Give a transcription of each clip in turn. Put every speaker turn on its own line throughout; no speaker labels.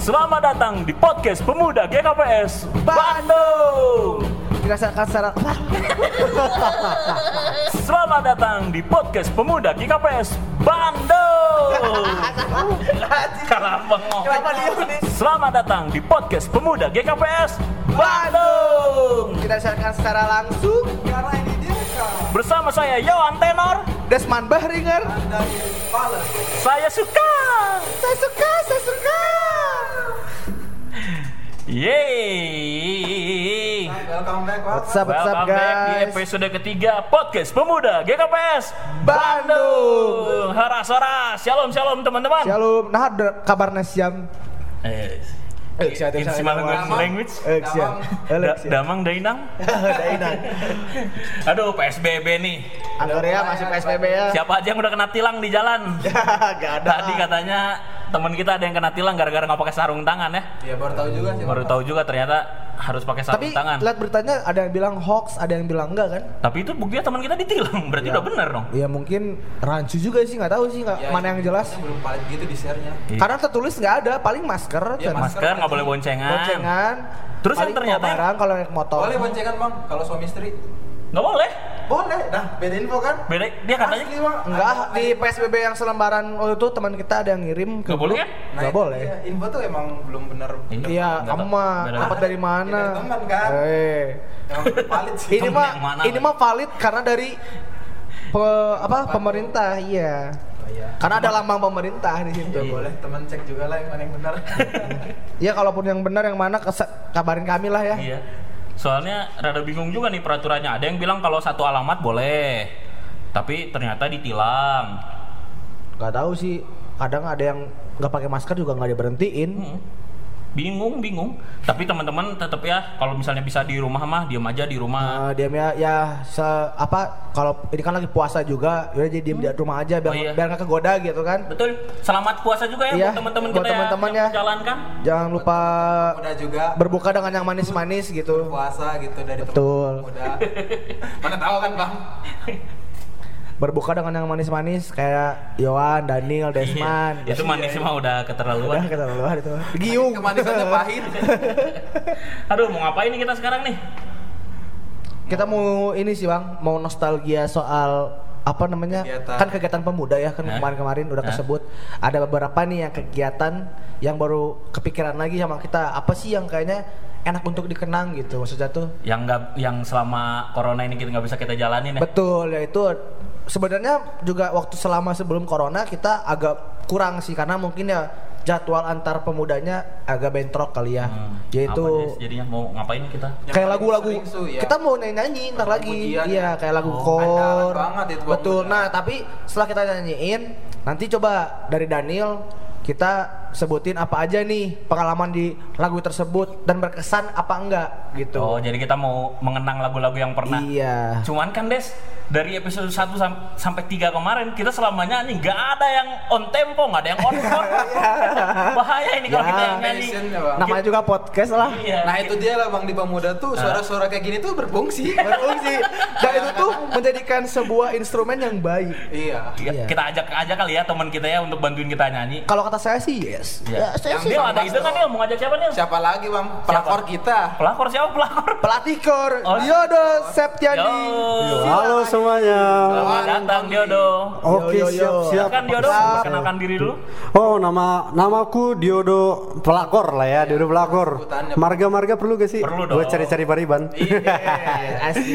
Selamat datang di podcast Pemuda GKPS Bandung.
Dirasakan secara
Selamat datang di podcast Pemuda GKPS Bandung. Kalah bengong. Selamat datang di podcast Pemuda GKPS Bandung.
Dirasakan secara langsung
Karena ini dia kan
Bersama saya Yohan Tenor.
Desman Bahringer
suka.
Saya suka, saya suka
Yeay.
Welcome back.
What's up, what's up
Welcome back di
guys
episode ketiga podcast Pemuda GKPS
Bandung.
Haras haras. Shalom shalom teman-teman.
Shalom, nah kabarnya siam
Eh,
Eh,
in
siap,
Simalungun language.
Eh,
Da- Damang Dainang.
Dainang
Aduh PSBB nih.
Anggur ya, masih PSBB ya
Siapa aja yang udah kena tilang di jalan?
Gak ada
Tadi katanya teman kita ada yang kena tilang gara-gara nggak pakai sarung tangan ya.
Ya baru tahu juga sih.
Baru tahu juga ternyata harus pakai sarung
Tapi
tangan.
lihat beritanya ada yang bilang hoax, ada yang bilang enggak kan?
Tapi itu buktinya teman kita ditilang, berarti
Ya.
udah bener dong.
Ya mungkin rancu juga sih, nggak tahu sih nggak
Ya,
mana yang jelas.
Belum paling gitu di share-nya.
Iya.
Karena tertulis nggak ada, paling masker,
Ya,
dan
Masker nggak boleh boncengan.
boncengan.
Terus yang ternyata-
barang kalau naik motor.
Boleh boncengan, Bang, kalau suami istri.
Nggak boleh.
Boleh. Nah, beda info kan?
Beda dia katanya
Asli, Bang.
Enggak,
Ada-
di PSBB yang selembaran waktu itu teman kita ada yang ngirim ke
Nggak boleh
grup.
kan?
Nah,
Nggak
itu
boleh.
dia. Info tuh emang belum benar.
Iya,
Nggak
kamu
tahu.
mah
Nggak
dapat
tahu.
dari mana?
Ya, dari teman, kan?
Eh,
Emang valid sih.
ini
Temen
mah
yang mana
ini mah valid karena dari pe- apa pemerintah, iya.
Oh, iya.
Karena ada lambang pemerintah di situ.
Ya, boleh teman cek juga lah yang mana yang benar.
Ya kalaupun yang benar yang mana kabarin kami lah ya.
Iya. Soalnya rada bingung juga nih peraturannya. Ada yang bilang kalau satu alamat boleh, tapi ternyata ditilang.
Gak tahu sih. Kadang ada yang nggak pakai masker juga nggak diberhentiin.
Hmm. Bingung, bingung. Tapi teman-teman tetap ya, kalau misalnya bisa di rumah mah diam aja di rumah.
Nah, diam ya, ya se apa kalau ini kan lagi puasa juga, ya jadi diam di rumah aja biar
Oh, iya.
biar nggak kegoda gitu kan.
Betul. Selamat puasa juga ya
Iya,
buat teman-teman kita ya,
teman-teman
yang
ya.
menjalankan.
Jangan lupa
juga
berbuka dengan yang manis-manis gitu.
puasa gitu dari teman
Betul.
Mana tahu kan, Bang?
Berbuka dengan yang manis-manis kayak Yohan, Daniel, Desman.
Iya. Itu manis mah udah
Udah
keterlaluan.
kita luar itu. Giung.
Kemanisannya pahit.
Aduh, mau ngapain nih kita sekarang nih?
Kita mau ini sih bang, mau nostalgia soal apa namanya
Kegiatan.
kan kegiatan pemuda ya kan kemarin-kemarin udah
Hah?
kesebut ada beberapa nih yang kegiatan yang baru kepikiran lagi sama kita apa sih yang kayaknya enak untuk dikenang gitu maksudnya tuh
Yang nggak, yang selama corona ini kita nggak bisa kita jalanin ya.
betul ya itu sebenarnya juga waktu selama sebelum corona kita agak kurang sih karena mungkin ya jadwal antar pemudanya agak bentrok kali ya.
Hmm,
yaitu
apa nih jadinya mau ngapain kita?
Yang
kayak lagu-lagu.
ya.
kita mau nyanyi ntar lagi. iya
ya.
kayak lagu
Oh,
andalan banget itu
betul. nah tapi setelah kita nyanyiin nanti coba dari Daniel kita sebutin apa aja nih pengalaman di lagu tersebut dan berkesan apa enggak gitu
Oh, jadi kita mau mengenang lagu-lagu yang pernah.
iya
Cuman kan Des, dari episode 1 sam- sampai 3 kemarin kita selama nyanyi nggak ada yang on tempo, nggak ada yang on chord. Bahaya ini kalau
Ya.
kita yang nyanyi.
Bang.
namanya juga podcast lah
Iya.
Nah itu dia lah bang di pemuda tuh suara-suara kayak gini tuh berfungsi.
berfungsi dan itu tuh menjadikan sebuah instrumen yang baik
iya.
Iya,
Iya.
Kita ajak aja kali ya teman kita ya untuk bantuin kita nyanyi.
kalau kata saya sih yes
Iya.
ya saya
Yang
sih
Dia ada ide kan dia mau ngajak siapa nih?
Siapa lagi bang? Pelakor kita.
Pelakor siapa pelakor?
pelatih kor
Oh.
Diodo Septiandi
Yo.
Halo semuanya.
Selamat datang Diodo.
Oke siap siap.
Kan Diodo perkenalkan diri dulu.
Oh nama namaku Diodo Pelakor lah ya, Diodo Pelakor.
sebutannya.
Marga-marga perlu gak sih?
Perlu dong.
Buat cari-cari pariban.
asik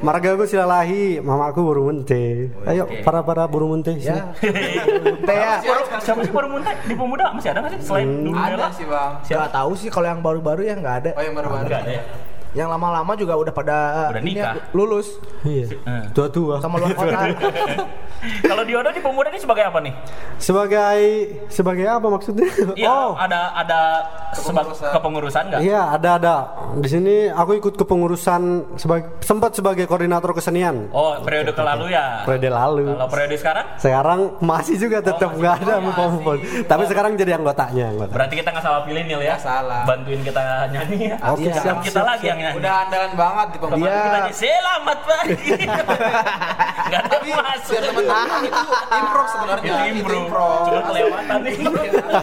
Marga aku silalahi, mamaku burung munte. Ayo
Oke.
para para burung munte. sini.
ya ya
Siapa sih baru muntah di pemuda masih ada nggak sih selain
Hmm.
dulu
Ada sih bang.
Gak tahu sih kalau yang baru-baru ya nggak ada.
Oh yang baru-baru.
Nggak ada ya.
Yang lama-lama juga udah pada
Udah
ini ya,
nikah.
lulus
Iya.
Eh.
Tua-tua.
sama luar kota.
Kalau Diodo di pemuda ini sebagai apa nih?
Sebagai sebagai apa maksudnya?
Iya,
oh,
ada ada seba-
Kepengurusan.
kepengurusan nggak?
Iya, ada ada. Di sini aku ikut kepengurusan sebagai sempat sebagai koordinator kesenian.
Oh, periode ke lalu ya.
Periode lalu.
Kalau periode sekarang?
Sekarang masih juga tetap
masih.
nggak ada
Oh,
move move Tapi sekarang jadi anggotanya, anggota.
Berarti kita nggak salah pilih Nil ya.
Salah.
Bantuin kita nyanyi ya.
Oke,
Iya.
siap,
kita
siap,
lagi yang nyanyi.
Udah andalan banget di pembantu.
Dia-
kita selamat pagi. Gak ada
Tapi
masuk.
biar teman-teman itu improv sebenarnya.
Itu impro.
improv.
Cuma kelewatan nih.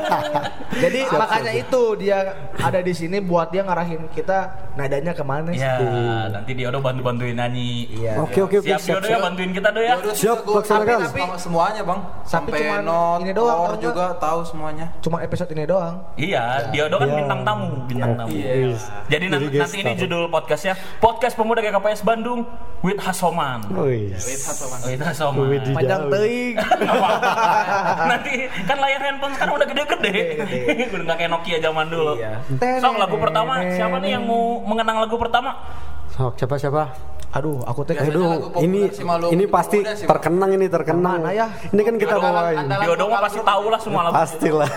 Jadi makanya itu dia ada di sini buat dia ngarahin kita nadanya ke mana sih?
Ya, nanti dia udah bantu-bantuin nyanyi.
Iya.
Oke, oke, oke.
Siap
Siap,
ya
siap.
bantuin kita do ya.
Siap, laksanakan.
Tapi, tapi semuanya bang.
Tapi
Sampai not,
ini doang,
juga tahu semuanya.
Cuma episode ini doang.
Iya, Diodo kan
Iya.
bintang tamu, bintang tamu.
Iya.
Jadi nanti, ini judul podcastnya Podcast Pemuda GKPS Bandung with Hasoman.
Wih.
Wait, satu man.
With Hasoman.
Wih, di-
Panjang teuing.
nanti kan layar handphone sekarang udah gede-gede. udah nggak kayak Nokia zaman dulu.
Iya.
Sok lagu pertama siapa nih yang mau mengenang lagu pertama?
Sok, siapa siapa?
Aduh, aku teh
Aduh, ini ini pasti
sih, Bang.
terkenang ini terkenang.
Mana ya?
Ini kan kita bawain.
Diodo mah pasti tahu lah semua lagu.
Pastilah.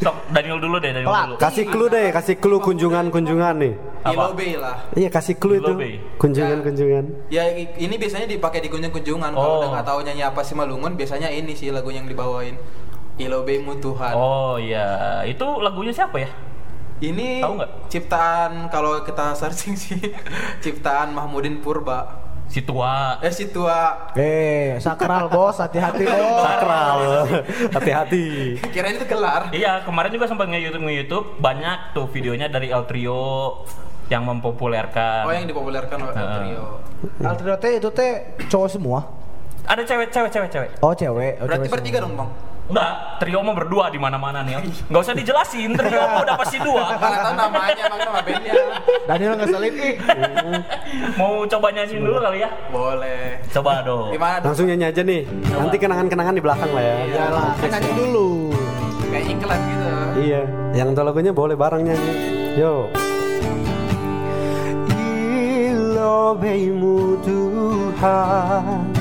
Sok Daniel dulu deh, Daniel dulu.
kasih clue deh, kasih clue kunjungan-kunjungan nih.
Apa?
Lah.
Iya, kasih clue itu.
Lobby.
Kunjungan-kunjungan.
Ya ini biasanya dipakai di kunjung-kunjungan.
Oh.
Kalau udah nggak tahu nyanyi apa sih Malungun, biasanya ini sih lagu yang dibawain. Ilo Bay Mutuhan.
Oh iya, itu lagunya siapa ya?
Ini
Tahu nggak?
ciptaan kalau kita searching sih ciptaan Mahmudin Purba.
Si tua.
Eh si tua.
Eh, sakral bos, hati-hati bos.
Sakral. Hati-hati.
Kirain itu gelar.
Iya, kemarin juga sempat nge-YouTube nge-YouTube banyak tuh videonya dari El Trio yang mempopulerkan.
Oh yang dipopulerkan oleh
Heeh.
trio.
Altrio teh itu teh cowok semua.
Ada cewek, cewek, cewek, cewek.
Oh, cewek. Oh,
Berarti
cewek
bertiga
semua.
dong bang.
Enggak, trio mah berdua di mana-mana nih. Enggak usah dijelasin, trio mah udah pasti dua.
Mana tahu namanya bang nama bandnya.
Daniel ngeselin ih.
Mau coba nyanyiin dulu kali ya?
Boleh.
Coba dong.
Gimana?
Langsung nyanyi aja nih. Nanti kenangan-kenangan di belakang lah ya.
Iyalah, kan nyanyi dulu.
Kayak iklan gitu.
Iya, yang tahu lagunya boleh bareng nyanyi. Yo. Ilobeimu Tuhan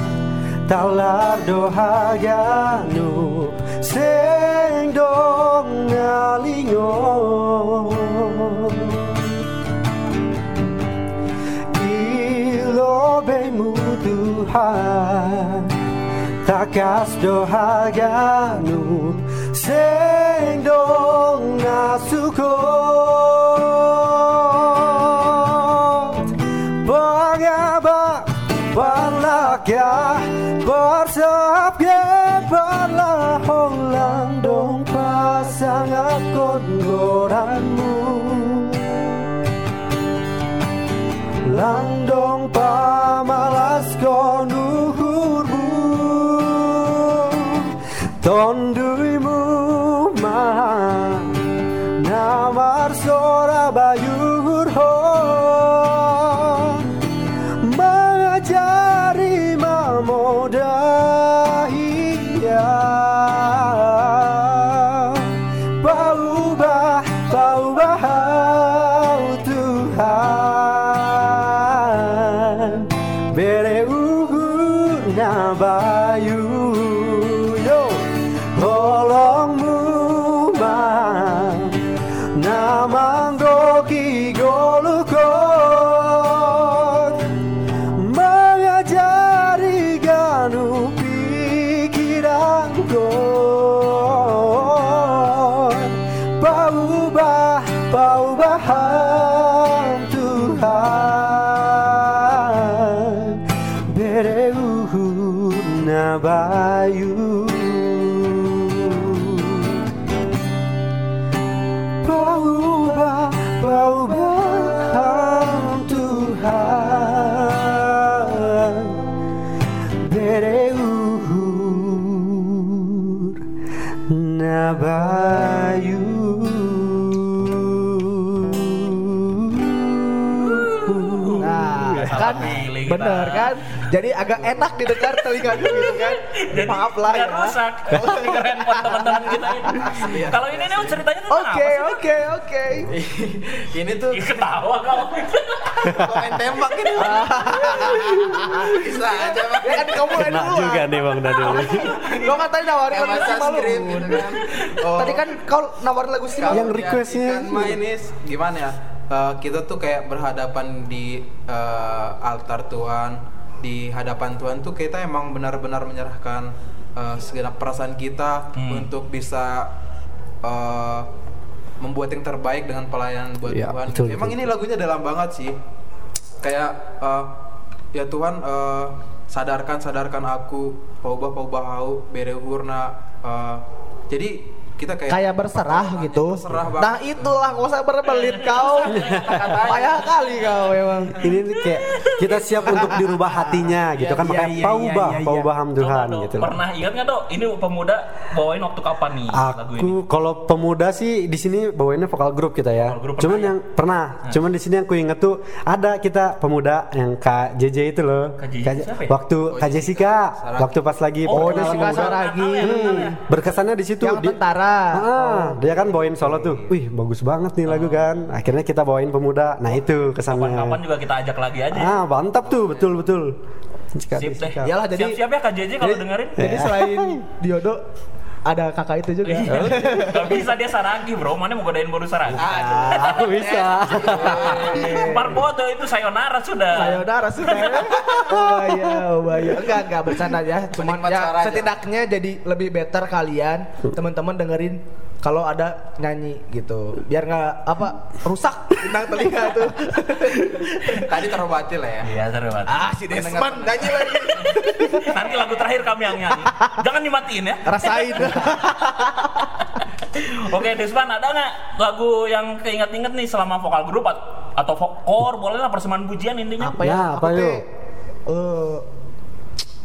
Talar dohaganu sing dong ngalingo ilobemu Tuhan takas dohaganu sing dong nasuko Langdong pamalas konuhurmu Tonduimu mah Namar sora
kita.
bener kan? Jadi agak enak didengar telinganya gitu kan?
Jadi
Maaf lah ya.
rusak. Handphone teman-teman kita ini. Kalau ini nih ceritanya tentang
Oke,
sih?
oke, oke.
Ini tuh
Ketawa kau.
Main tembak gitu. Bisa aja.
Ya kan kamu mulai dulu.
juga nih Bang Daniel.
Lo kan tadi nawarin lagu
gitu kan. Oh.
Tadi kan kau nawarin lagu
Kalau
Simalungun.
Yang requestnya-
ini gimana ya? Eh, kita tuh kayak berhadapan di eh, altar Tuhan, di hadapan Tuhan tuh kita emang benar-benar menyerahkan eh, segenap perasaan kita
Hmm.
untuk bisa eh, membuat yang terbaik dengan pelayanan buat
Iya,
Tuhan.
betul,
Emang
betul.
ini lagunya dalam banget sih. Kayak eh, ya Tuhan eh, sadarkan sadarkan aku paubah paubah hau berehurna eh, jadi kita kayak
kayak berserah gitu.
berserah banget.
Nah itulah nggak usah berbelit kau. Payah kali kau memang.
Ini kayak kita siap untuk dirubah hatinya gitu kan
Iya,
makanya
iya,
paubah
iya, iya.
Tuhan
Coba, Dok.
gitu.
Pernah ingat nggak dok? Ini pemuda bawain waktu kapan nih lagu ini?
Aku kalau pemuda sih di sini bawainnya vokal grup kita ya.
Grup
cuman
pernah ya?
yang pernah, cuman di sini yang ku inget tuh ada kita pemuda yang Kak JJ itu loh.
Kak JJ
Kak-
siapa ya?
Waktu Kak Jessica, waktu pas lagi
Oh, Jessica. Saragi.
Kenal ya.
Berkesannya di situ
Yang
di-
tentara.
Ah, dia kan bawain solo tuh. Wih, bagus banget nih lagu kan. Akhirnya kita bawain pemuda. Nah, itu kesannya.
Kapan-kapan juga kita ajak lagi aja.
Ah, mantap tuh, betul betul.
Sip deh.
Iyalah, jadi-
Siap-siap ya Kak JJ kalau dengerin.
Jadi selain Diodo ada kakak itu juga.
Iya. Gak bisa dia saragi bro, mana mau godain baru saragi.
Ah, aku bisa.
Marbodo itu sayonara sudah.
Sayonara sudah. Oh iya, oh iya. Enggak, enggak bercanda ya. Cuman ya setidaknya jadi lebih better kalian teman-teman dengerin kalau ada nyanyi gitu. Biar nggak apa rusak bintang telinga tuh.
Tadi terobati lah ya.
Iya banget.
ah, si Desmond nyanyi lagi.
Nanti lagu terakhir kami yang nyanyi. Jangan dimatiin ya.
Rasain.
Oke Desman ada nggak lagu yang keinget-inget nih selama vokal grup at- atau vokor boleh lah persembahan pujian intinya.
apa ya?
Nah, apa
teh,
yuk?
eh,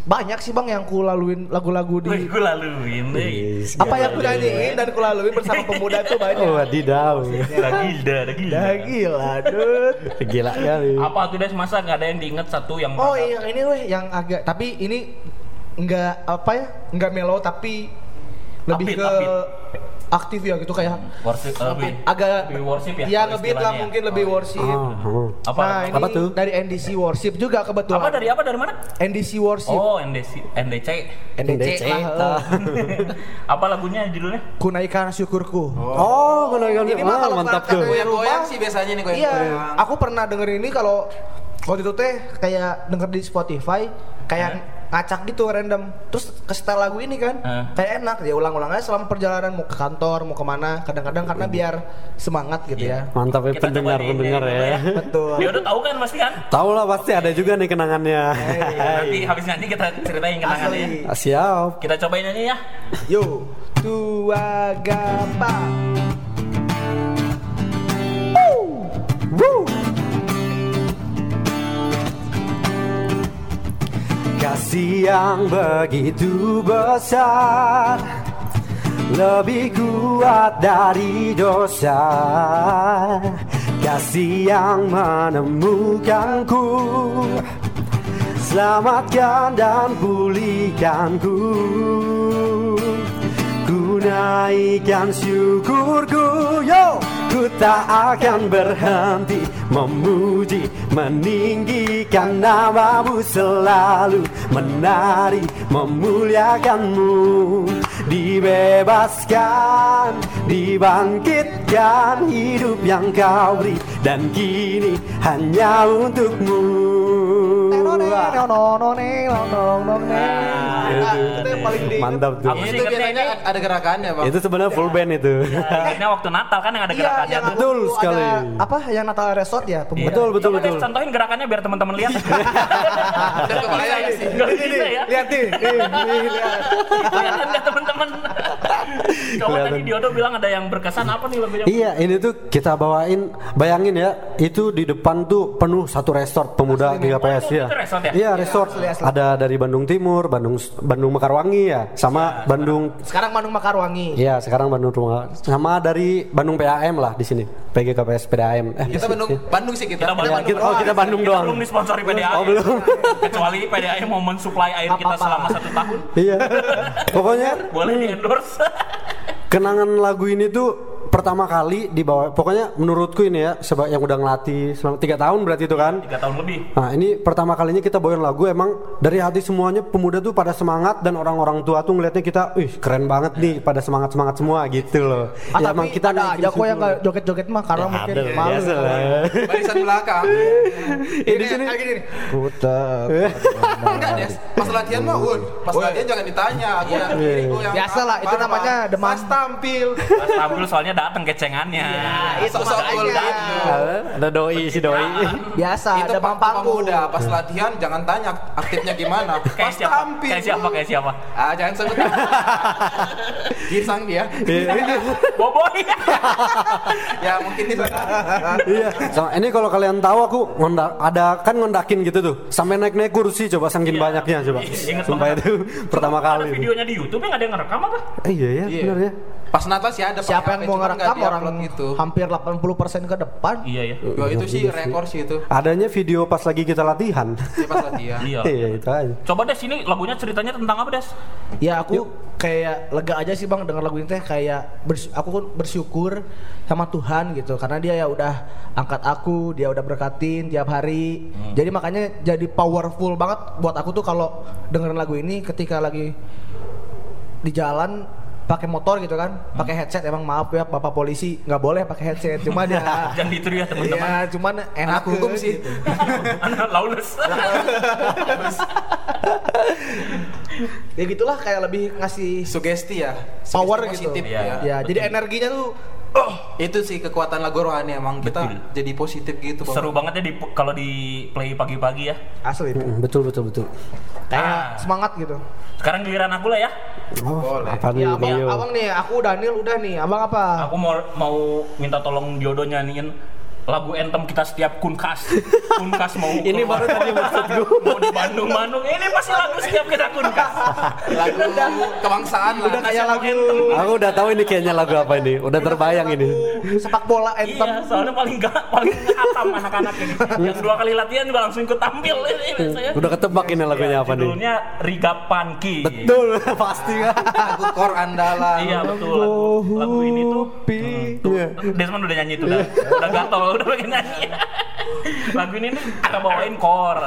banyak sih bang yang ku laluin lagu-lagu di
gue laluin deh.
Yes,
apa yang ku nyanyiin dan ku laluin bersama pemuda tuh banyak.
Oh, wadidaw.
Gilda.
Dah gila, dude.
Gila kali.
Apa tuh Des masa nggak ada yang diinget satu yang
Oh iya ini weh yang agak tapi ini enggak apa ya enggak mellow tapi lebih
Upbeat,
ke
upbeat.
aktif ya gitu kayak
worship eh, lebih
agak
lebih worship ya?
ya ngebeat lah
ya?
mungkin lebih worship.
Ah, ah.
apa?
nah
apa,
ini
Apa tuh?
dari NDC worship juga kebetulan.
apa dari apa dari mana?
NDC worship.
Oh NDC NDC.
NDC,
NDC.
lah. eh.
apa lagunya judulnya?
Kunaikan syukurku.
Oh, kenal
Ini mah kalau
mantap
perangkat
tuh.
Goyang-goyang
rumah,
sih biasanya nih goyang.
Iya, aku pernah denger ini kalau waktu itu teh kayak denger di Spotify kayak ngacak gitu random terus ke setel lagu ini kan
Eh.
kayak enak ya ulang-ulang aja selama perjalanan mau ke kantor mau ke mana kadang-kadang karena biar semangat gitu ya
Mantap ya
Kita coba
pendengar-pendengar
di-
ya.
betul
Dia udah tahu kan pasti kan?
Tahu lah pasti ada juga nih kenangannya.
Nanti habis nyanyi kita ceritain kenangannya.
Ah, Siap.
Kita cobain nyanyi ya.
yo tua gapa
Kasih yang begitu besar. Lebih kuat dari dosa. Kasih yang menemukanku. Selamatkan dan pulihkanku. Ku naikkan syukurku. Yo Ku tak akan berhenti Memuji Meninggikan namamu selalu Menari Memuliakanmu. Dibebaskan Dibangkitkan Hidup yang kau beri Dan kini hanya untukmu
itu yang paling diinget.
Mantap tuh
Aku sih
Itu biasanya ada gerakannya bang.
Itu sebenarnya full band itu
Ini waktu Natal kan yang ada
Iya,
gerakannya tuh.
Betul sekali.
apa yang Natal Resort ya?
Betul betul
Coba
betul
contohin gerakannya biar teman-teman lihat.
Kebayang
Bisa ya? ya?
Lihat nih, nih, nih, lihat.
Teman-teman? Coba tadi. Diodo bilang ada yang berkesan apa nih lagunya?
Iya ini tuh kita bawain Bayangin ya Itu di depan tuh penuh satu resort pemuda
Asli.
GKPS
Oh,
ya
itu resort ya?
Iya resort
asli, asli.
Ada dari Bandung Timur Bandung Bandung Mekarwangi ya Sama Bandung
Sekarang Bandung Makarwangi.
Iya sekarang Bandung Rumah Sama dari Bandung PAM lah di sini PGKPS PDAM eh,
Kita Bandung, Bandung sih kita.
Kita Bandung.
Ya, kita, oh kita Bandung
Kita
doang
belum disponsori PDAM.
Oh, belum.
Kecuali PDAM mau mensuplai air kita selama satu tahun.
Iya Pokoknya
Boleh di endorse.
Kenangan lagu ini tuh pertama kali di bawah pokoknya menurutku ini ya sebab yang udah ngelatih selama tiga tahun berarti itu kan
tiga tahun lebih
Nah ini pertama kalinya kita bawain lagu emang dari hati semuanya pemuda tuh pada semangat dan orang-orang tua tuh ngelihatnya kita, ih keren banget nih pada semangat semangat semua gitu loh.
Ah,
ya
tapi
emang kita
ada aja kok yang nggak joget-joget mah karena
Ya,
mungkin
ada,
malu.
biasa lah.
Barisan belakang.
Eh, di sini
gini nih. Putar.
Enggak. Pas latihan mah, Wun. Pas latihan jangan ditanya. Aku yang kiri, gua yang
Biasa lah, itu namanya demam.
Pas tampil.
Pas tampil soalnya datang kecengannya
itu
Sok-sok cool
makanya.
gitu.
ada doi si doi.
Biasa
itu
ada
pak
panggung.
pemuda pas latihan jangan tanya aktifnya gimana
kayak
pas
siapa
tampil
kayak siapa kayak siapa
ah jangan sebut gisang dia
boboy
ya mungkin itu
iya. Sama, ini kalau kalian tahu aku ngondak ada kan ngondakin gitu tuh sampai naik naik kursi coba saking
Iya.
banyaknya coba.
Ingat
Sumpah
banget.
itu pertama
ada
kali.
videonya di YouTube nggak ada yang ngerekam apa
Eh, iya ya
Iya.
benar ya.
Pas natas ya ada
Siapa yang mau ngerekam orang
gitu.
hampir 80% ke depan.
iya ya
Ya, itu sih rekor sih itu.
Adanya video pas lagi kita latihan.
Iya, pas latihan.
Iya.
Iya itu aja.
coba des ini lagunya ceritanya tentang apa des?
Ya aku kayak lega aja sih bang dengar lagu ini teh. Kayak bers- aku pun bersyukur sama Tuhan gitu karena dia ya udah angkat aku dia udah berkatin tiap hari. Jadi makanya jadi powerful banget buat aku tuh kalau dengerin lagu ini ketika lagi di jalan pakai motor gitu kan pakai headset emang maaf ya bapak polisi nggak boleh pakai headset cuma dia
jangan ditiru ya teman-teman
ya cuman enak
Anak hukum sih.
anak lawless
ya gitulah kayak lebih ngasih
sugesti ya
Power gitu.
positif ya.
ya jadi energinya tuh oh
itu sih kekuatan lagu rohani emang kita
Betul.
jadi positif gitu Bang.
seru banget ya di kalau di play pagi-pagi ya
asli itu
Mm, Betul betul betul.
kayak
Ah.
semangat gitu
sekarang giliran aku lah ya
Oh,
Boleh.
apa nih
Ya abang, abang nih, aku Daniel udah nih. Abang apa?
aku mau mau minta tolong Diodo nyanyiin lagu anthem kita setiap kunkas kunkas mau
Ini baru tadi maksud gue.
mau di Bandung Bandung ini pasti lagu setiap kita kunkas
lagu kebangsaan lah
Udah kayak lagu
Aku udah tahu ini kayaknya lagu apa ini. Udah terbayang ini.
sepak bola anthem.
Iya, soalnya paling gak paling hatam anak-anak ini. Yang dua kali latihan juga langsung ikut tampil ini biasanya.
Udah ketebak ini lagunya
Ya,
apa nih?
Judulnya Riga Panki.
Betul, pasti kan.
lagu kor andalan
Iya betul lagu, lagu ini tuh.
Iya.
Desmond udah nyanyi itu udah udah gatel udah pengen nyanyi. lagu ini nih kita bawain kor.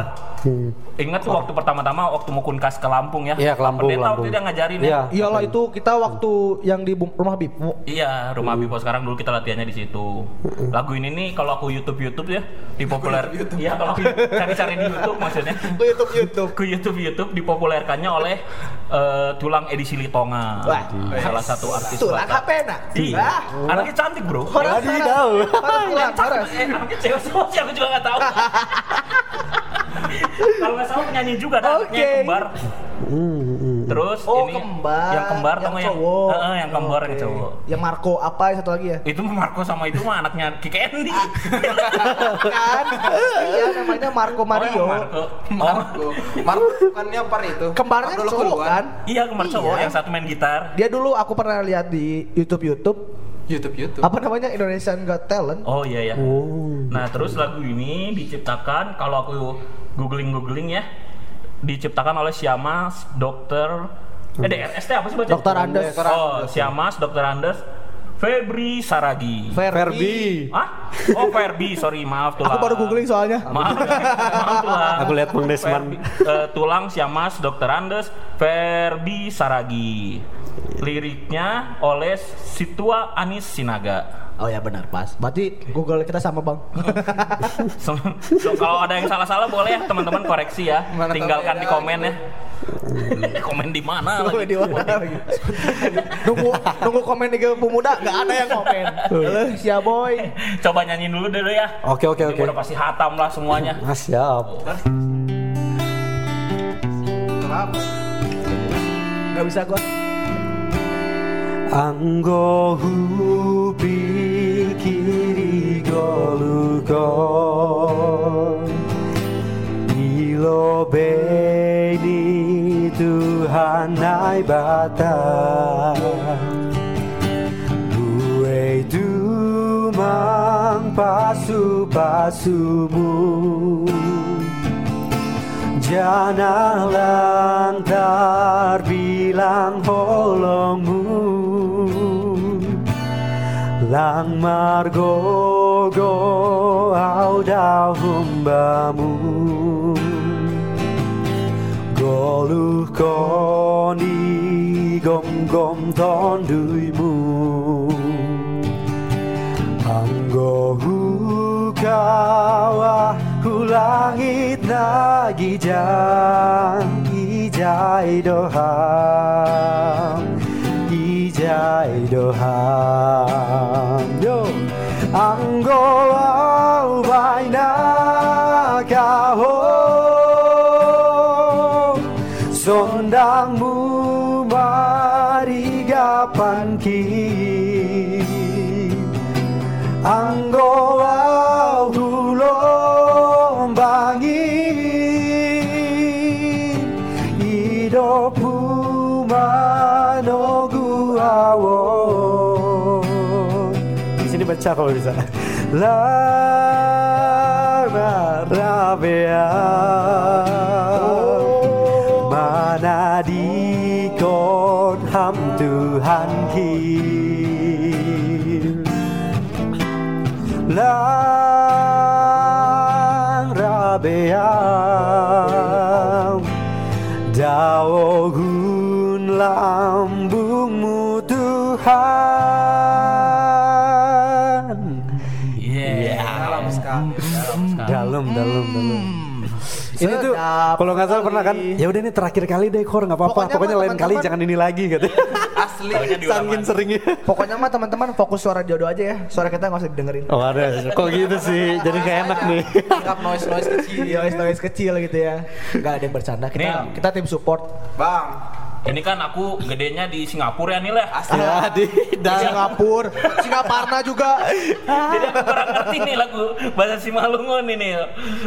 Ingat tuh waktu pertama-tama waktu mau kunkas ke Lampung ya.
Iya, ke Lampung,
Pendeta
Lampung.
waktu itu dia ngajarin ya.
Iya.
Iyalah itu kita waktu yang di rumah Bipu.
Iya, rumah Bipo sekarang dulu kita latihannya di situ. Lagu ini nih kalau aku YouTube YouTube ya, di populer. Iya, kalau aku cari-cari di YouTube maksudnya.
Ke YouTube YouTube.
Ke YouTube YouTube dipopulerkannya oleh eh, Tulang Edisi Litonga.
Wah.
salah satu artis.
Tuh lah
Batak.
HP nak.
Iya, anaknya cantik bro.
Horas, horas. Horas, horas, horas.
Eh, anaknya cewek semua sih aku juga nggak tahu. Kalau nggak salah penyanyi juga, ada anaknya
Oke.
kembar. Terus
Oh,
ini
kembar.
yang kembar
Yang
tau nggak yang,
cowok.
Heeh, yang kembar yang
Oke.
cowok.
Yang Marco apa yang satu lagi ya?
Itu Marco sama itu mah anaknya Kiki Andy.
kan? Iya namanya Marco Mario.
Oh, yang Marco. Oh,
Marco Marco bukannya par itu
Kembarnya cowok kan?
iya kembar cowok
Iya.
yang satu main gitar.
Dia dulu aku pernah lihat di YouTube YouTube
YouTube YouTube
apa namanya Indonesian Got Talent.
Oh iya ya.
Oh.
Nah terus lagu ini diciptakan kalau aku googling googling ya diciptakan oleh Siamas Dokter eh DRST apa sih baca?
Dokter Andes.
Dokter
Oh. Siamas Dokter Andes Febri Saragi.
Ferbi.
Ah? Oh Ferbi, sorry maaf tulang.
Aku baru googling soalnya.
Maaf, maaf tulang.
Aku lihat Bang Desman.
Ferbi, eh, tulang Siamas Dokter Andes Ferbi Saragi. Liriknya oleh Situa Anis Sinaga.
Oh ya benar pas. Berarti Google kita sama bang.
So, so, kalau ada yang salah-salah boleh ya teman-teman koreksi ya.
Mana
Tinggalkan di komen ya. komen di mana lagi?
di mana lagi? nunggu nunggu komen di pemuda nggak ada yang komen. Halo, siap boy.
Coba nyanyiin dulu dulu ya.
Oke oke oke.
Udah pasti hatam lah semuanya.
Ah, siap.
Kenapa?
Nggak bisa gua.
Anggo hubi kiri golugo. Ilo beni Tuhan nai bata Bue dumang pasu pasumu Jangan lantar bilang holongmu lang margogo au dau humbamu Goluh koni gom gom tonduimu Anggo hukawa hulangit na gijang Ijai ha. Idahan Yo, ang by ba'y nakahon Di sini baca
Dalam, dalam,
dalam. Ini tuh kalau nggak salah pernah kan, ya udah ini terakhir kali deh, Kor nggak apa-apa.
Pokoknya
lain kali jangan ini lagi gitu.
Asli.
Sangin seringnya.
Pokoknya mah teman-teman fokus suara jodoh aja ya. Suara kita nggak usah didengerin.
Oh ada, kok gitu sih? Jadi kayak enak nih.
Anggap noise noise kecil.
Noise noise kecil gitu ya. Enggak ada yang bercanda. Kita
Nih.
kita tim support.
Bang.
Ini kan aku gedenya di Singapura ya Nil ya.
Asli.
Ya di dan
Singapura, Singaparna juga.
Jadi aku kurang ngerti nih lagu bahasa Simalungun ini Nil.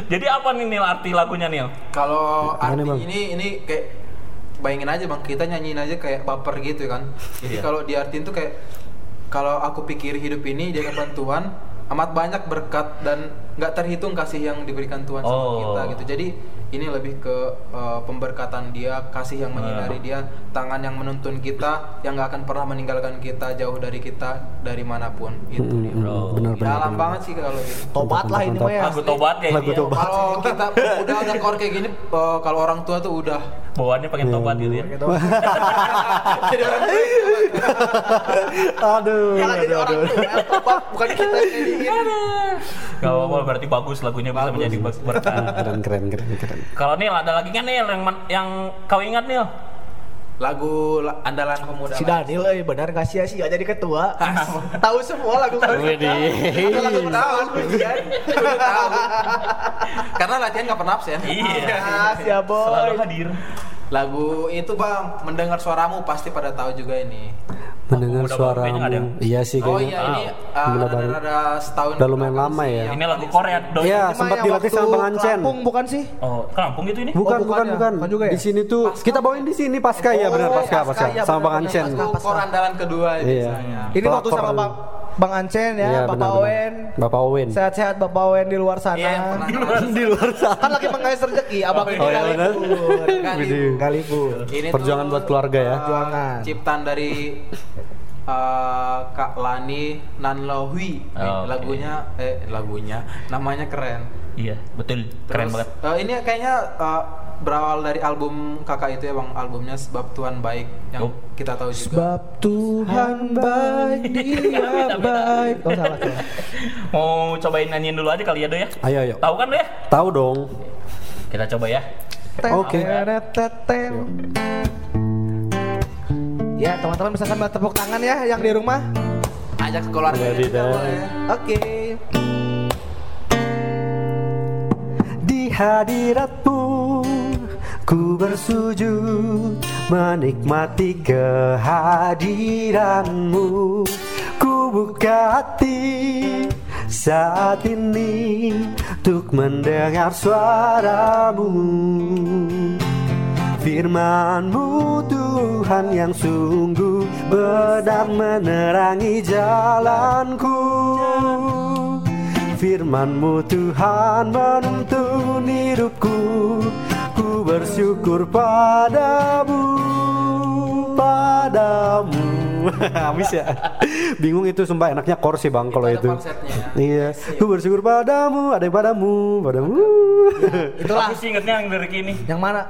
Jadi apa nih Nil arti lagunya Nil?
Kalau arti
Bang?
ini ini kayak bayangin aja bang kita nyanyiin aja kayak baper gitu kan. Jadi
Iya.
kalau diartiin tuh kayak kalau aku pikir hidup ini di hadapan Tuhan amat banyak berkat dan nggak terhitung kasih yang diberikan Tuhan sama
Oh.
kita gitu. Jadi ini lebih ke uh, pemberkatan Dia, kasih yang menyinari Dia, tangan yang menuntun kita, yang nggak akan pernah meninggalkan kita jauh dari kita dari mana pun. Itu dia.
Bro.
benar benar.
Dalam banget sih kalau gitu.
Tobat lah ini mah ya.
Lagu tobat ya.
Kalau kita udah ngekor kayak gini, uh, kalau orang tua tuh udah
Bawaannya pengen tobat gitu ya.
Gitu.
jadi orang.
Aduh,
Malah jadi orang tobat bukan kita yang jadiin.
Gak apa-apa berarti bagus lagunya bisa menjadi ber- berkah.
Keren keren keren keren.
Kalau Nil ada lagi kan Nil yang yang kau ingat Nil?
Lagu la- andalan pemuda.
Si. Daniel euy benar gak sia-sia jadi ketua. Tahu semua lagu lagu.
Widih.
Lagu.
Tahu. Karena latihan nggak pernah absen.
Iya.
Ah, siap
Selalu
boy.
hadir.
Lagu itu bang, mendengar suaramu pasti pada tahu juga ini.
Mendengar
Udah
suaramu.
yang-
Iya sih
Oh
kayaknya.
iya ini uh,
gila
ada,
baru.
ada setahun.
Udah lumayan lama ya.
yang
Ini lagu Korea doi.
Iya, sempat
yang
dilatih sama Bang Ancen.
Lampung bukan sih?
Oh, Lampung gitu ini?
Bukan,
Oh,
bukan,
bukan ya? juga ya?
Di sini tuh kita bawain di sini pasca ya,
Oh,
benar pasca,
pasca,
pasca,
iya,
sama Bang Ancen.
pasca.
Lagu kor andalan kedua
Iya.
Ini waktu sama Bang Bang Ancen ya,
Iya,
Bapak
benar.
Owen.
Bapak Owen.
Sehat-sehat Bapak Owen di luar sana.
Iya, yang pernah
Di luar sana.
Kan lagi mengais rezeki, abang ini
Oh, iya,
nggak
benar.
libur.
Libur. Ini
Perjuangan
tuh,
buat keluarga ya.
uh,
Perjuangan.
Ciptaan dari uh, Kak Lani Nanlohui. Nih,
Oh, oke.
Lagunya eh lagunya namanya keren.
Iya, betul. Keren
Terus,
banget.
uh, ini kayaknya uh, berawal dari album kakak itu ya bang, albumnya Sebab Tuhan Baik yang
Oh.
kita tahu juga.
Sebab Tuhan baik, dia baik. Oh salah salah.
Mau cobain nyanyiin dulu aja kali ya, Do ya?
Ayo, ayo.
Tahu kan, Do ya?
Tahu dong.
Kita coba ya.
Oke.
Tetetem. Ya teman-teman bisa sambil tepuk tangan ya yang di rumah.
Ajak ke keluarga
dah.
boleh.
Oke.
Di hadiratmu ku bersujud menikmati kehadiranmu. Ku buka hati saat ini untuk mendengar suaramu. Firmanmu Tuhan yang sungguh benar menerangi jalanku. Firmanmu Tuhan menuntun hidupku Ku bersyukur padamu Padamu Habis ya. Bingung itu sumpah enaknya chord sih Bang kalau itu. Iya. Ku bersyukur padamu, ada yang padamu, padamu.
Itulah
Aku sih ingetnya yang lirik ini.
yang mana?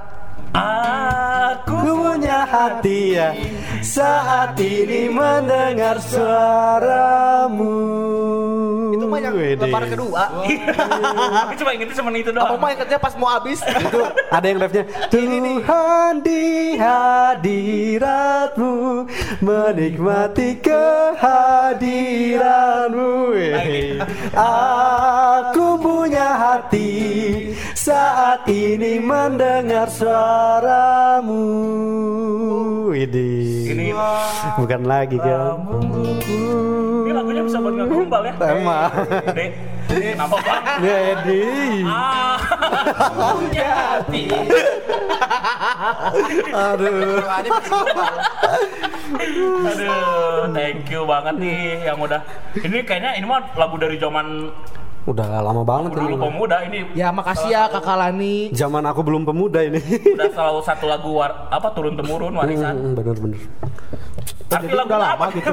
Aku
Ku punya hati ya saat ini mendengar suaramu.
Itu mah yang
Wede.
lebaran kedua.
Aku cuma ingetnya cuma itu doang.
Aku mah ingetnya pas mau habis.
itu ada yang refnya Tuhan di hadiratmu menikmati kehadiranmu aku punya hati saat ini mendengar suaramu
Ini
bukan lagi kan
ini lagunya bisa buat ngegombal ya.
emang
kenapa bang?
Jadi
Ah, punya hati.
aduh.
Aduh, thank you banget nih yang udah. Ini kayaknya ini mah lagu dari zaman
udah lama banget
dulu
ini
pemuda ini.
Ya makasih ya Kakak Lani.
zaman aku belum pemuda ini
Udah selalu satu lagu war, apa turun temurun warisan.
Hmm, bener-bener
Oh,
Arti lagu
udah lama gitu.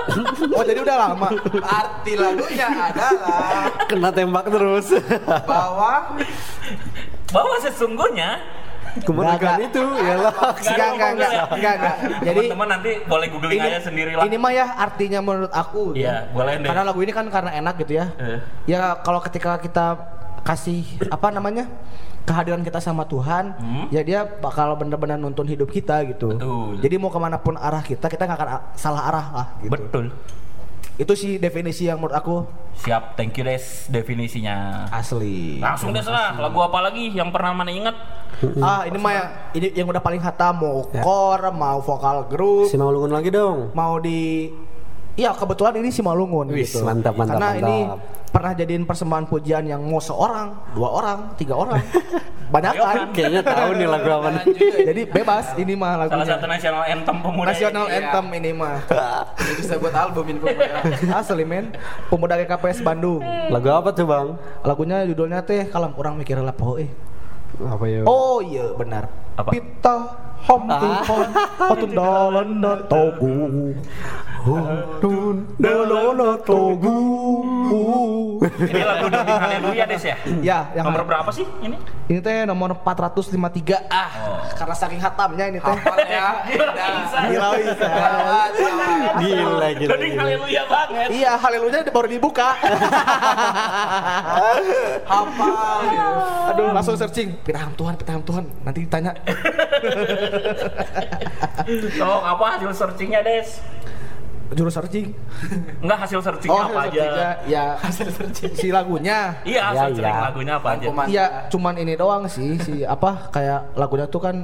Oh jadi udah lama.
Arti lagunya adalah
kena tembak terus
bahwa
Bahwa sesungguhnya
kemerdekaan
Enggak,
itu
Nggak ada
Enggak enggak enggak
ya.
enggak enggak. Jadi
teman-teman nanti boleh googling aja sendiri lah.
Ini mah ya artinya menurut aku.
Iya, boleh deh.
Karena lagu ini kan karena enak gitu ya.
Eh.
Ya kalau ketika kita kasih apa namanya kehadiran kita sama Tuhan,
Hmm.
ya dia bakal benar-benar nuntun hidup kita gitu.
Betul.
Jadi mau ke mana pun arah kita, kita nggak akan salah arah lah. Gitu.
Betul.
Itu sih definisi yang menurut aku
Siap, thank you Des definisinya.
asli.
Langsung Des lah, lagu apa lagi yang pernah mana ingat?
Ah ini mah yang ini yang udah paling hatam mau
Ya.
core, mau vokal grup,
si Maulungun lagi dong
mau di Iya kebetulan ini si Malungun
Wis,
gitu.
mantap, mantap,
Karena
mantap.
ini pernah jadiin persembahan pujian yang mau seorang, dua orang, tiga orang, banyak kan.
kayaknya tahu nih lagu apa nih
Jadi bebas ini mah
Salah
lagunya.
satu national anthem pemuda.
National
ini.
anthem ini mah.
ini bisa buat album info ya.
Asli men. Pemuda GKPS Bandung.
lagu apa tuh bang
Lagunya judulnya teh kalau orang mikir lah poho eh.
Apa ya
Oh iya benar.
Apa?
Pita hom tu hom patun dalan na togu. Hotun dalan togu.
Ini lagu dari Haleluya Des ya?
Ya, yang
Nomor berapa sih ini?
Ini teh nomor 453. Ah, karena saking hatamnya ini teh.
Ya.
Gila
gawat.
gila gila,
Jadi. Haleluya banget.
Iya, haleluya baru dibuka.
Hafal.
Aduh, langsung searching. Piraham Tuhan, piraham Tuhan. Nanti ditanya.
So, apa hasil searchingnya Des?
Jurus searching.
Enggak hasil searchingnya apa aja?
searchingnya, Ya, hasil searching. Si lagunya.
Iya,
Ya,
hasil searching
iya.
lagunya apa aja?
Iya, cuman ini doang sih, si apa kayak lagunya tuh kan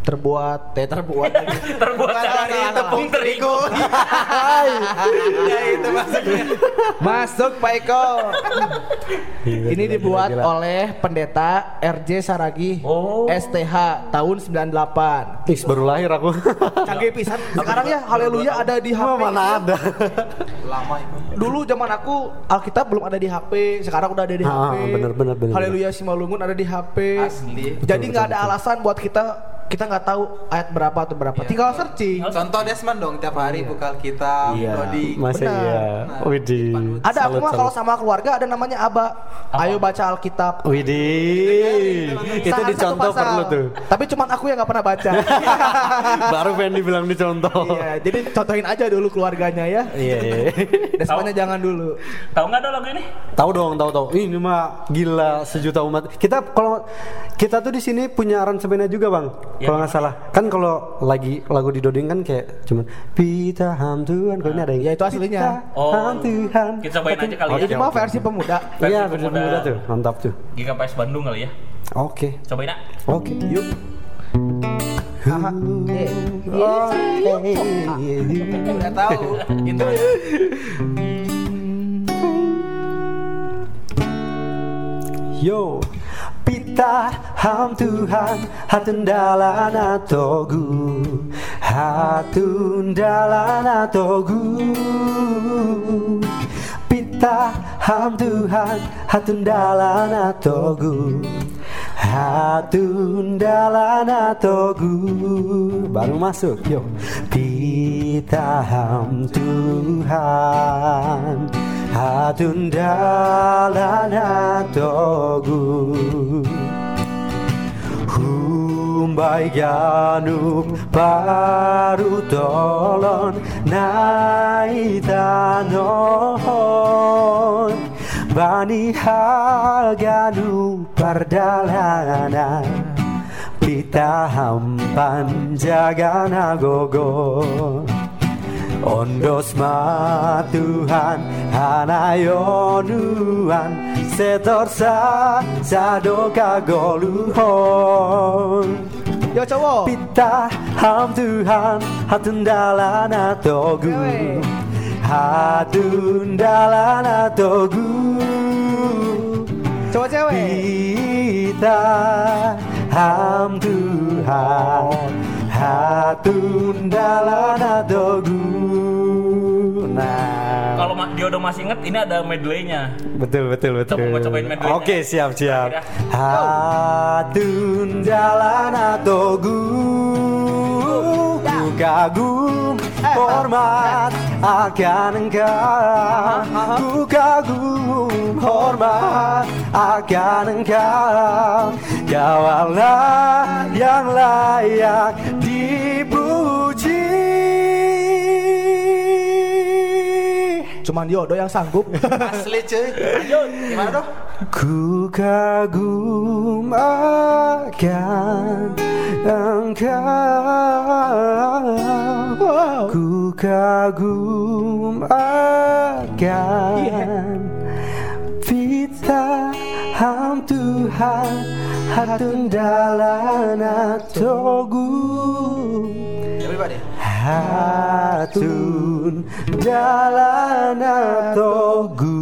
terbuat, teh terbuat.
Terbuat dari
salah.
tepung terigu.
Ya itu maksudnya.
Masuk Pak Eko.
Gila,
Ini dibuat
gila, gila.
oleh pendeta RJ Saragi
Oh.
STH tahun 98.
Ih, baru lahir aku
Canggih pisan. Sekarang ya haleluya ada di HP.
Mana ada
Lama itu.
Dulu zaman aku Alkitab belum ada di HP, sekarang udah ada di
Ah,
HP.
bener, bener, bener.
Haleluya Simalungun ada di HP.
Asli.
Jadi nggak ada alasan buat kita kita nggak tahu ayat berapa atau berapa.
Iya.
Tinggal searching.
Contoh Desmond dong tiap hari buka Alkitab,
iya
loading.
masa
Benar.
iya
Nah,
Widih
Ada aku mah kalau sama keluarga ada namanya Aba. Ayo baca Alkitab.
Widih itu dicontoh perlu tuh
Tapi cuman aku yang nggak pernah baca.
baru pengen dibilang dicontoh
iya, jadi contohin aja dulu keluarganya ya.
iya iya
Desmondnya jangan dulu.
Tahu nggak ada lagu ini?
Tahu dong, tahu tahu. Ini mah gila sejuta umat. Kita kalau kita tuh di sini punya aransemennya juga, Bang.
Ya,
kalau nggak salah. Kan kalau lagi lagu di Doding kan kayak cuman Pita ham Tuhan. Kalau ini ada yang
Ya, itu aslinya.
Oh.
ham Tuhan.
Kita cobain aja kali ya.
Ini mah versi pemuda.
Iya,
Versi pemuda.
pemuda tuh. Mantap tuh.
GKPS Bandung kali ya.
Oke.
Cobain nak.
Oke.
Yuk.
Tahu. Gitu.
Yo Pita ham Tuhan Hatun dalana togu Hatun dalana togu Pita ham Tuhan Hatun dalana togu Hatun dalana togu Baru masuk yo Pita Pitaham Tuhan Hatun dalana togu Humbai ganuk paru tolon naitanon Bani hal ganu pardalana Pita hampan jagana gogo. Ondos ma Tuhan hanayonuan Setorsa sadoka goluhon
Yo cowok.
Pita ham Tuhan hatun dalana togu. Hatun dalana togu
Cowok cewek.
Pita ham Tuhan Hatun dalana togu Nah
Kalau Ma- Diodo masih inget, ini ada medley-nya.
Betul betul betul.
Coba mau cobain medley-nya.
Oke siap siap.
Kira.
Hatun jalan Ku kagum hormat akan engkau Ku kagum hormat akan engkau Kau Allah yang layak dipuji
Cuman Diodo yang sanggup.
Asli cuy. Gimana dong?
Ku kagum akan engkau
Wow.
Ku kagum akan Pita ham Tuhan Hatun dalana togu Hatun dalana togu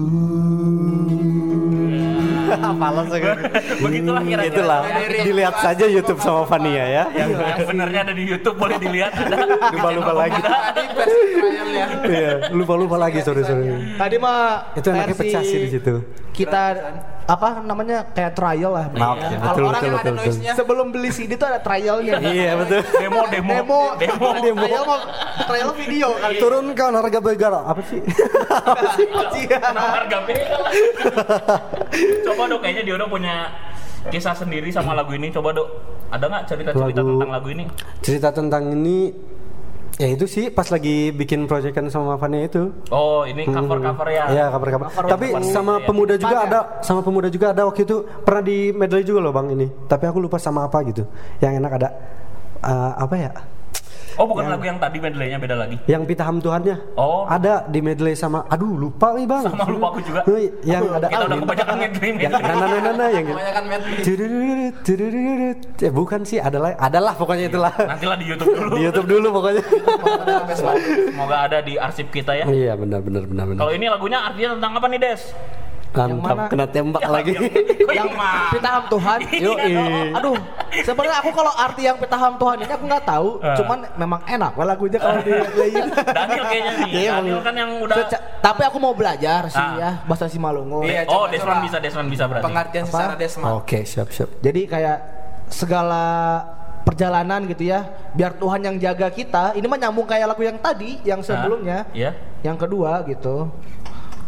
Begitulah kira-kira.
Itulah dilihat saja YouTube sama Fania ya.
Yang, yang benernya ada di YouTube boleh dilihat.
Lupa-lupa lagi.
Trialnya.
Iya, lupa-lupa lagi sorry sorry.
Tadi mah
Itu enaknya
versi
pecah sih di situ.
Kita apa namanya kayak trial lah.
Nah, oke,
Kalau
betul
orang
betul
yang
betul.
ada noise-nya.
Sebelum beli CD tuh ada trialnya.
Iya betul.
Demo, demo,
Demo,
demo.
demo. Trial mah trial video kali.
Turunkan harga begara apa sih?
Harga beda lah. Coba dok, kayaknya Diodo punya kisah sendiri sama lagu ini. Coba dok, ada nggak cerita-cerita
Lagu-
tentang lagu ini?
Cerita tentang ini ya itu sih pas lagi bikin proyekan sama Fania itu.
Oh, ini cover-cover ya.
Iya kabar. Tapi sama
ya.
pemuda juga ada, sama pemuda juga ada waktu itu pernah di medley juga loh bang ini. Tapi aku lupa sama apa gitu. Yang enak ada eh, apa ya?
Oh, bukan lagu yang tadi medley-nya beda lagi.
Yang pitaham Tuhannya.
Oh.
Ada di medley sama. Aduh lupa nih bang.
Sama lupa aku juga.
Yang ada.
Kita udah kebanyakan medley
Yang nah, nah, nah, nah, nah, yang
Kebanyakan medley.
Eh bukan sih, adalah adalah pokoknya itulah.
Nantilah di YouTube dulu.
Di YouTube dulu pokoknya.
Semoga ada di arsip kita ya.
Iya benar benar benar benar.
Kalau ini lagunya artinya tentang apa nih, Des?
Mantap
mana?
kena tembak lagi.
yang pitaham Tuhan.
Yo,
Aduh, sebenarnya aku kalau arti yang pitaham Tuhan ini aku nggak tahu.
Eh.
Cuman memang enak lah lagunya kalau di playin.
Daniel kayaknya nih.
Iya,
Daniel kan yang udah
Seca- tapi aku mau belajar sih
Ah.
ya bahasa Simalungun.
Iya,
Oh,
coba,
Desman bisa, Desman bisa berarti.
Pengertian
Apa?
secara Desma.
Oke, siap siap.
Jadi kayak segala perjalanan gitu ya, biar Tuhan yang jaga kita. Ini mah nyambung kayak lagu yang tadi, yang sebelumnya.
Iya.
Yang kedua gitu.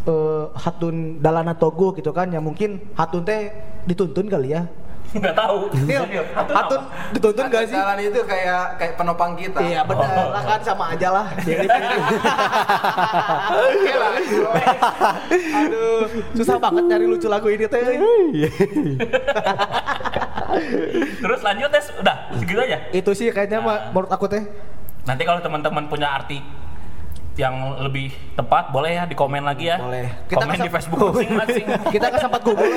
Eh hatun dalana togo gitu kan yang mungkin hatun teh dituntun kali ya.
Enggak tahu.
Iya, hatun dituntun gak sih?
Jalan itu kayak kayak penopang kita.
Iya benar lah kan sama aja lah. Mirip
Oke lah.
Aduh, susah banget nyari lucu lagu ini teh.
Terus lanjut, Des. Udah, segitu aja.
Itu sih kayaknya mah menurut aku teh.
Nanti kalau teman-teman punya arti yang lebih tepat boleh ya di komen lagi ya.
Boleh. Kita
komen di Facebook masing-masing.
Kita kan sempat Google.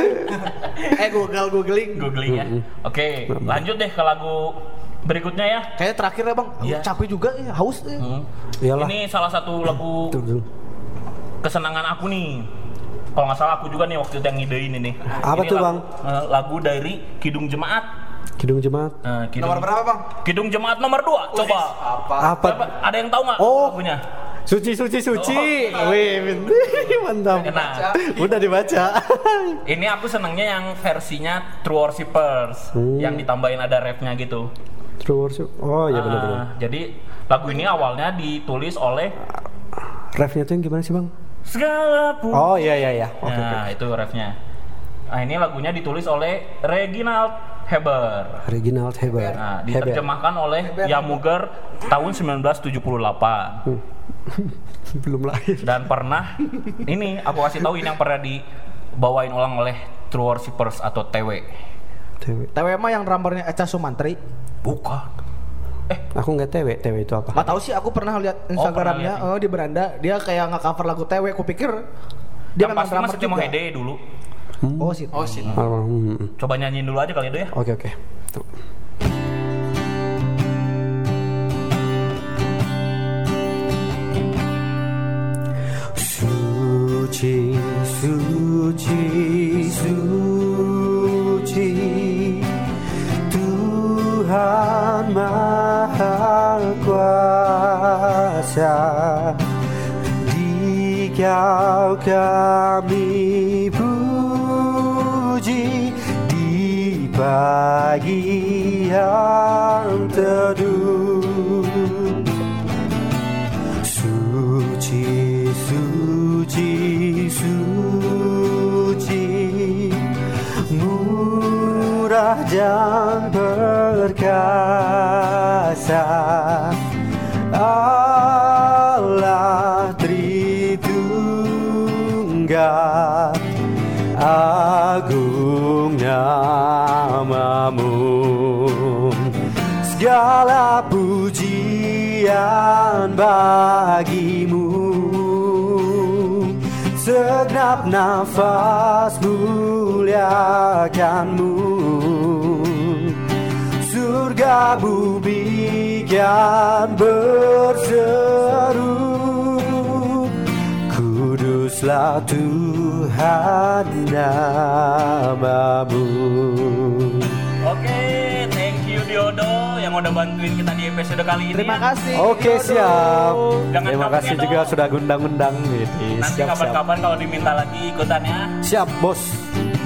eh Google googling.
Googling ya. Oke, lanjut deh ke lagu berikutnya ya.
Kayaknya terakhir ya bang,
Iya.
capek juga ya, haus. ya.
Hmm.
Iyalah.
Ini salah satu lagu kesenangan aku nih. Kalau nggak salah aku juga nih waktu itu yang ngidein ini.
Apa
Ini
tuh,
lagu-
Bang?
eh, lagu dari Kidung Jemaat.
Kidung jemaat.
Eh, Kidung,
Nomor berapa, Bang?
Kidung Jemaat nomor 2. Coba.
Apa?
Apa?
Coba, ada yang tahu nggak
Oh.
lagunya?
Suci suci suci. Wih, min- mantap.
Nah,
Udah dibaca.
ini aku senengnya yang versinya True Worshippers
Hmm.
yang ditambahin ada rapnya gitu.
True worship. Oh iya benar-benar.
Ah, jadi lagu ini awalnya ditulis oleh
Refnya tuh yang gimana sih bang?
segala pu-
Oh iya iya iya. Oke oke.
Nah, itu refnya. Nah, ini lagunya ditulis oleh Reginald Heber.
Reginald Heber.
Nah,
Heber.
diterjemahkan oleh Yamuger tahun 1978.
Belum lahir.
Dan pernah ini aku kasih tahu ini yang pernah dibawain ulang oleh True Worshippers atau TW.
TW.
TW mah yang drummernya Eca Sumantri.
Bukan.
Aku nggak TW. TW itu apa?
Gak tahu sih aku pernah lihat Instagramnya
pernah
oh, di beranda dia kayak nge-cover lagu TW. Aku pikir dia
Yang
memang
pasti mas
drummer
cuma. Hede dulu.
Oh sih.
Oh shit.
Ah, hmm.
Coba nyanyiin dulu aja kali itu ya.
Oke oke. Tuh. Suci, suci, suci Tuhan Maha Kuasa Di kau kami puji Di pagi yang teduh. Suci, suci, Murah dan perkasa Allah Tritunggal Agung namamu. Segala pujian bagimu. Segenap nafas muliakanmu Surga bumi kan berseru Kuduslah Tuhan namamu
Oke, thank you Diodo yang udah bantuin kita di episode kali ini.
Terima kasih.
Oke siap.
Jangan
Terima kasih juga sudah ngundang-undang gitu.
Nanti
Siap siap.
kapan-kapan kalau diminta lagi ikutannya.
Siap bos.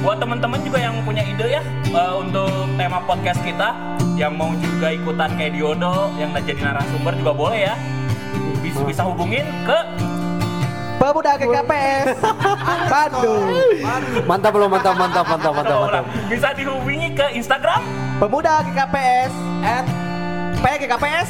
Buat teman-teman juga yang punya ide ya eh, untuk tema podcast kita yang mau juga ikutan kayak Diodo yang jadi narasumber juga boleh ya. Bisa, bisa hubungin ke
Pemuda GKPS Bandung.
Mantap loh mantap mantap mantap mantap mantap.
bisa dihubungi ke Instagram
Pemuda GKPS at PGKPS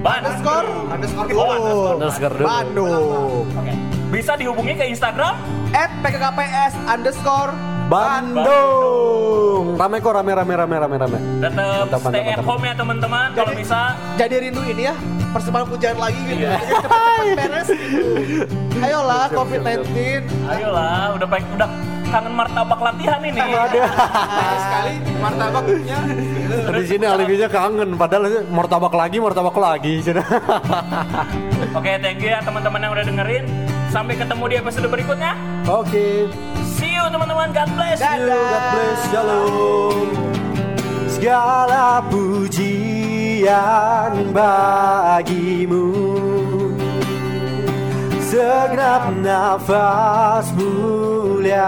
underscore underscore.
Oh, underscore.
Dulu.
Bandung.
Oke. Bisa dihubungi ke Instagram
At PGKPS underscore
Bandung. Rame kok rame rame rame rame rame.
tetap
Mantap, mantap,
stay at home ya teman-teman kalau bisa
jadi rindu ini ya persembahan pujian lagi gitu.
Iya.
Cepet-cepet beres gitu. Ayolah COVID-19.
ayolah udah baik udah kangen martabak latihan ini
Nah, sekali martabaknya.
Di sini alibinya kangen padahal martabak lagi martabak lagi.
oke thank you ya teman-teman yang udah dengerin sampai ketemu di episode berikutnya
Oke.
see you teman-teman God bless
Dadah.
God bless, shalom. Segala pujian bagimu Segenap nafas muliakanmu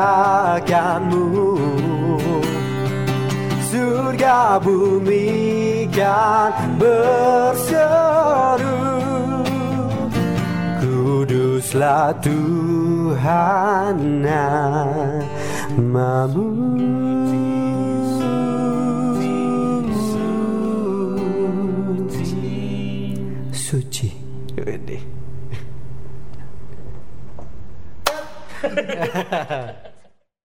Surga bumi kan berseru Kuduslah Tuhan namamu. Suci. Wede.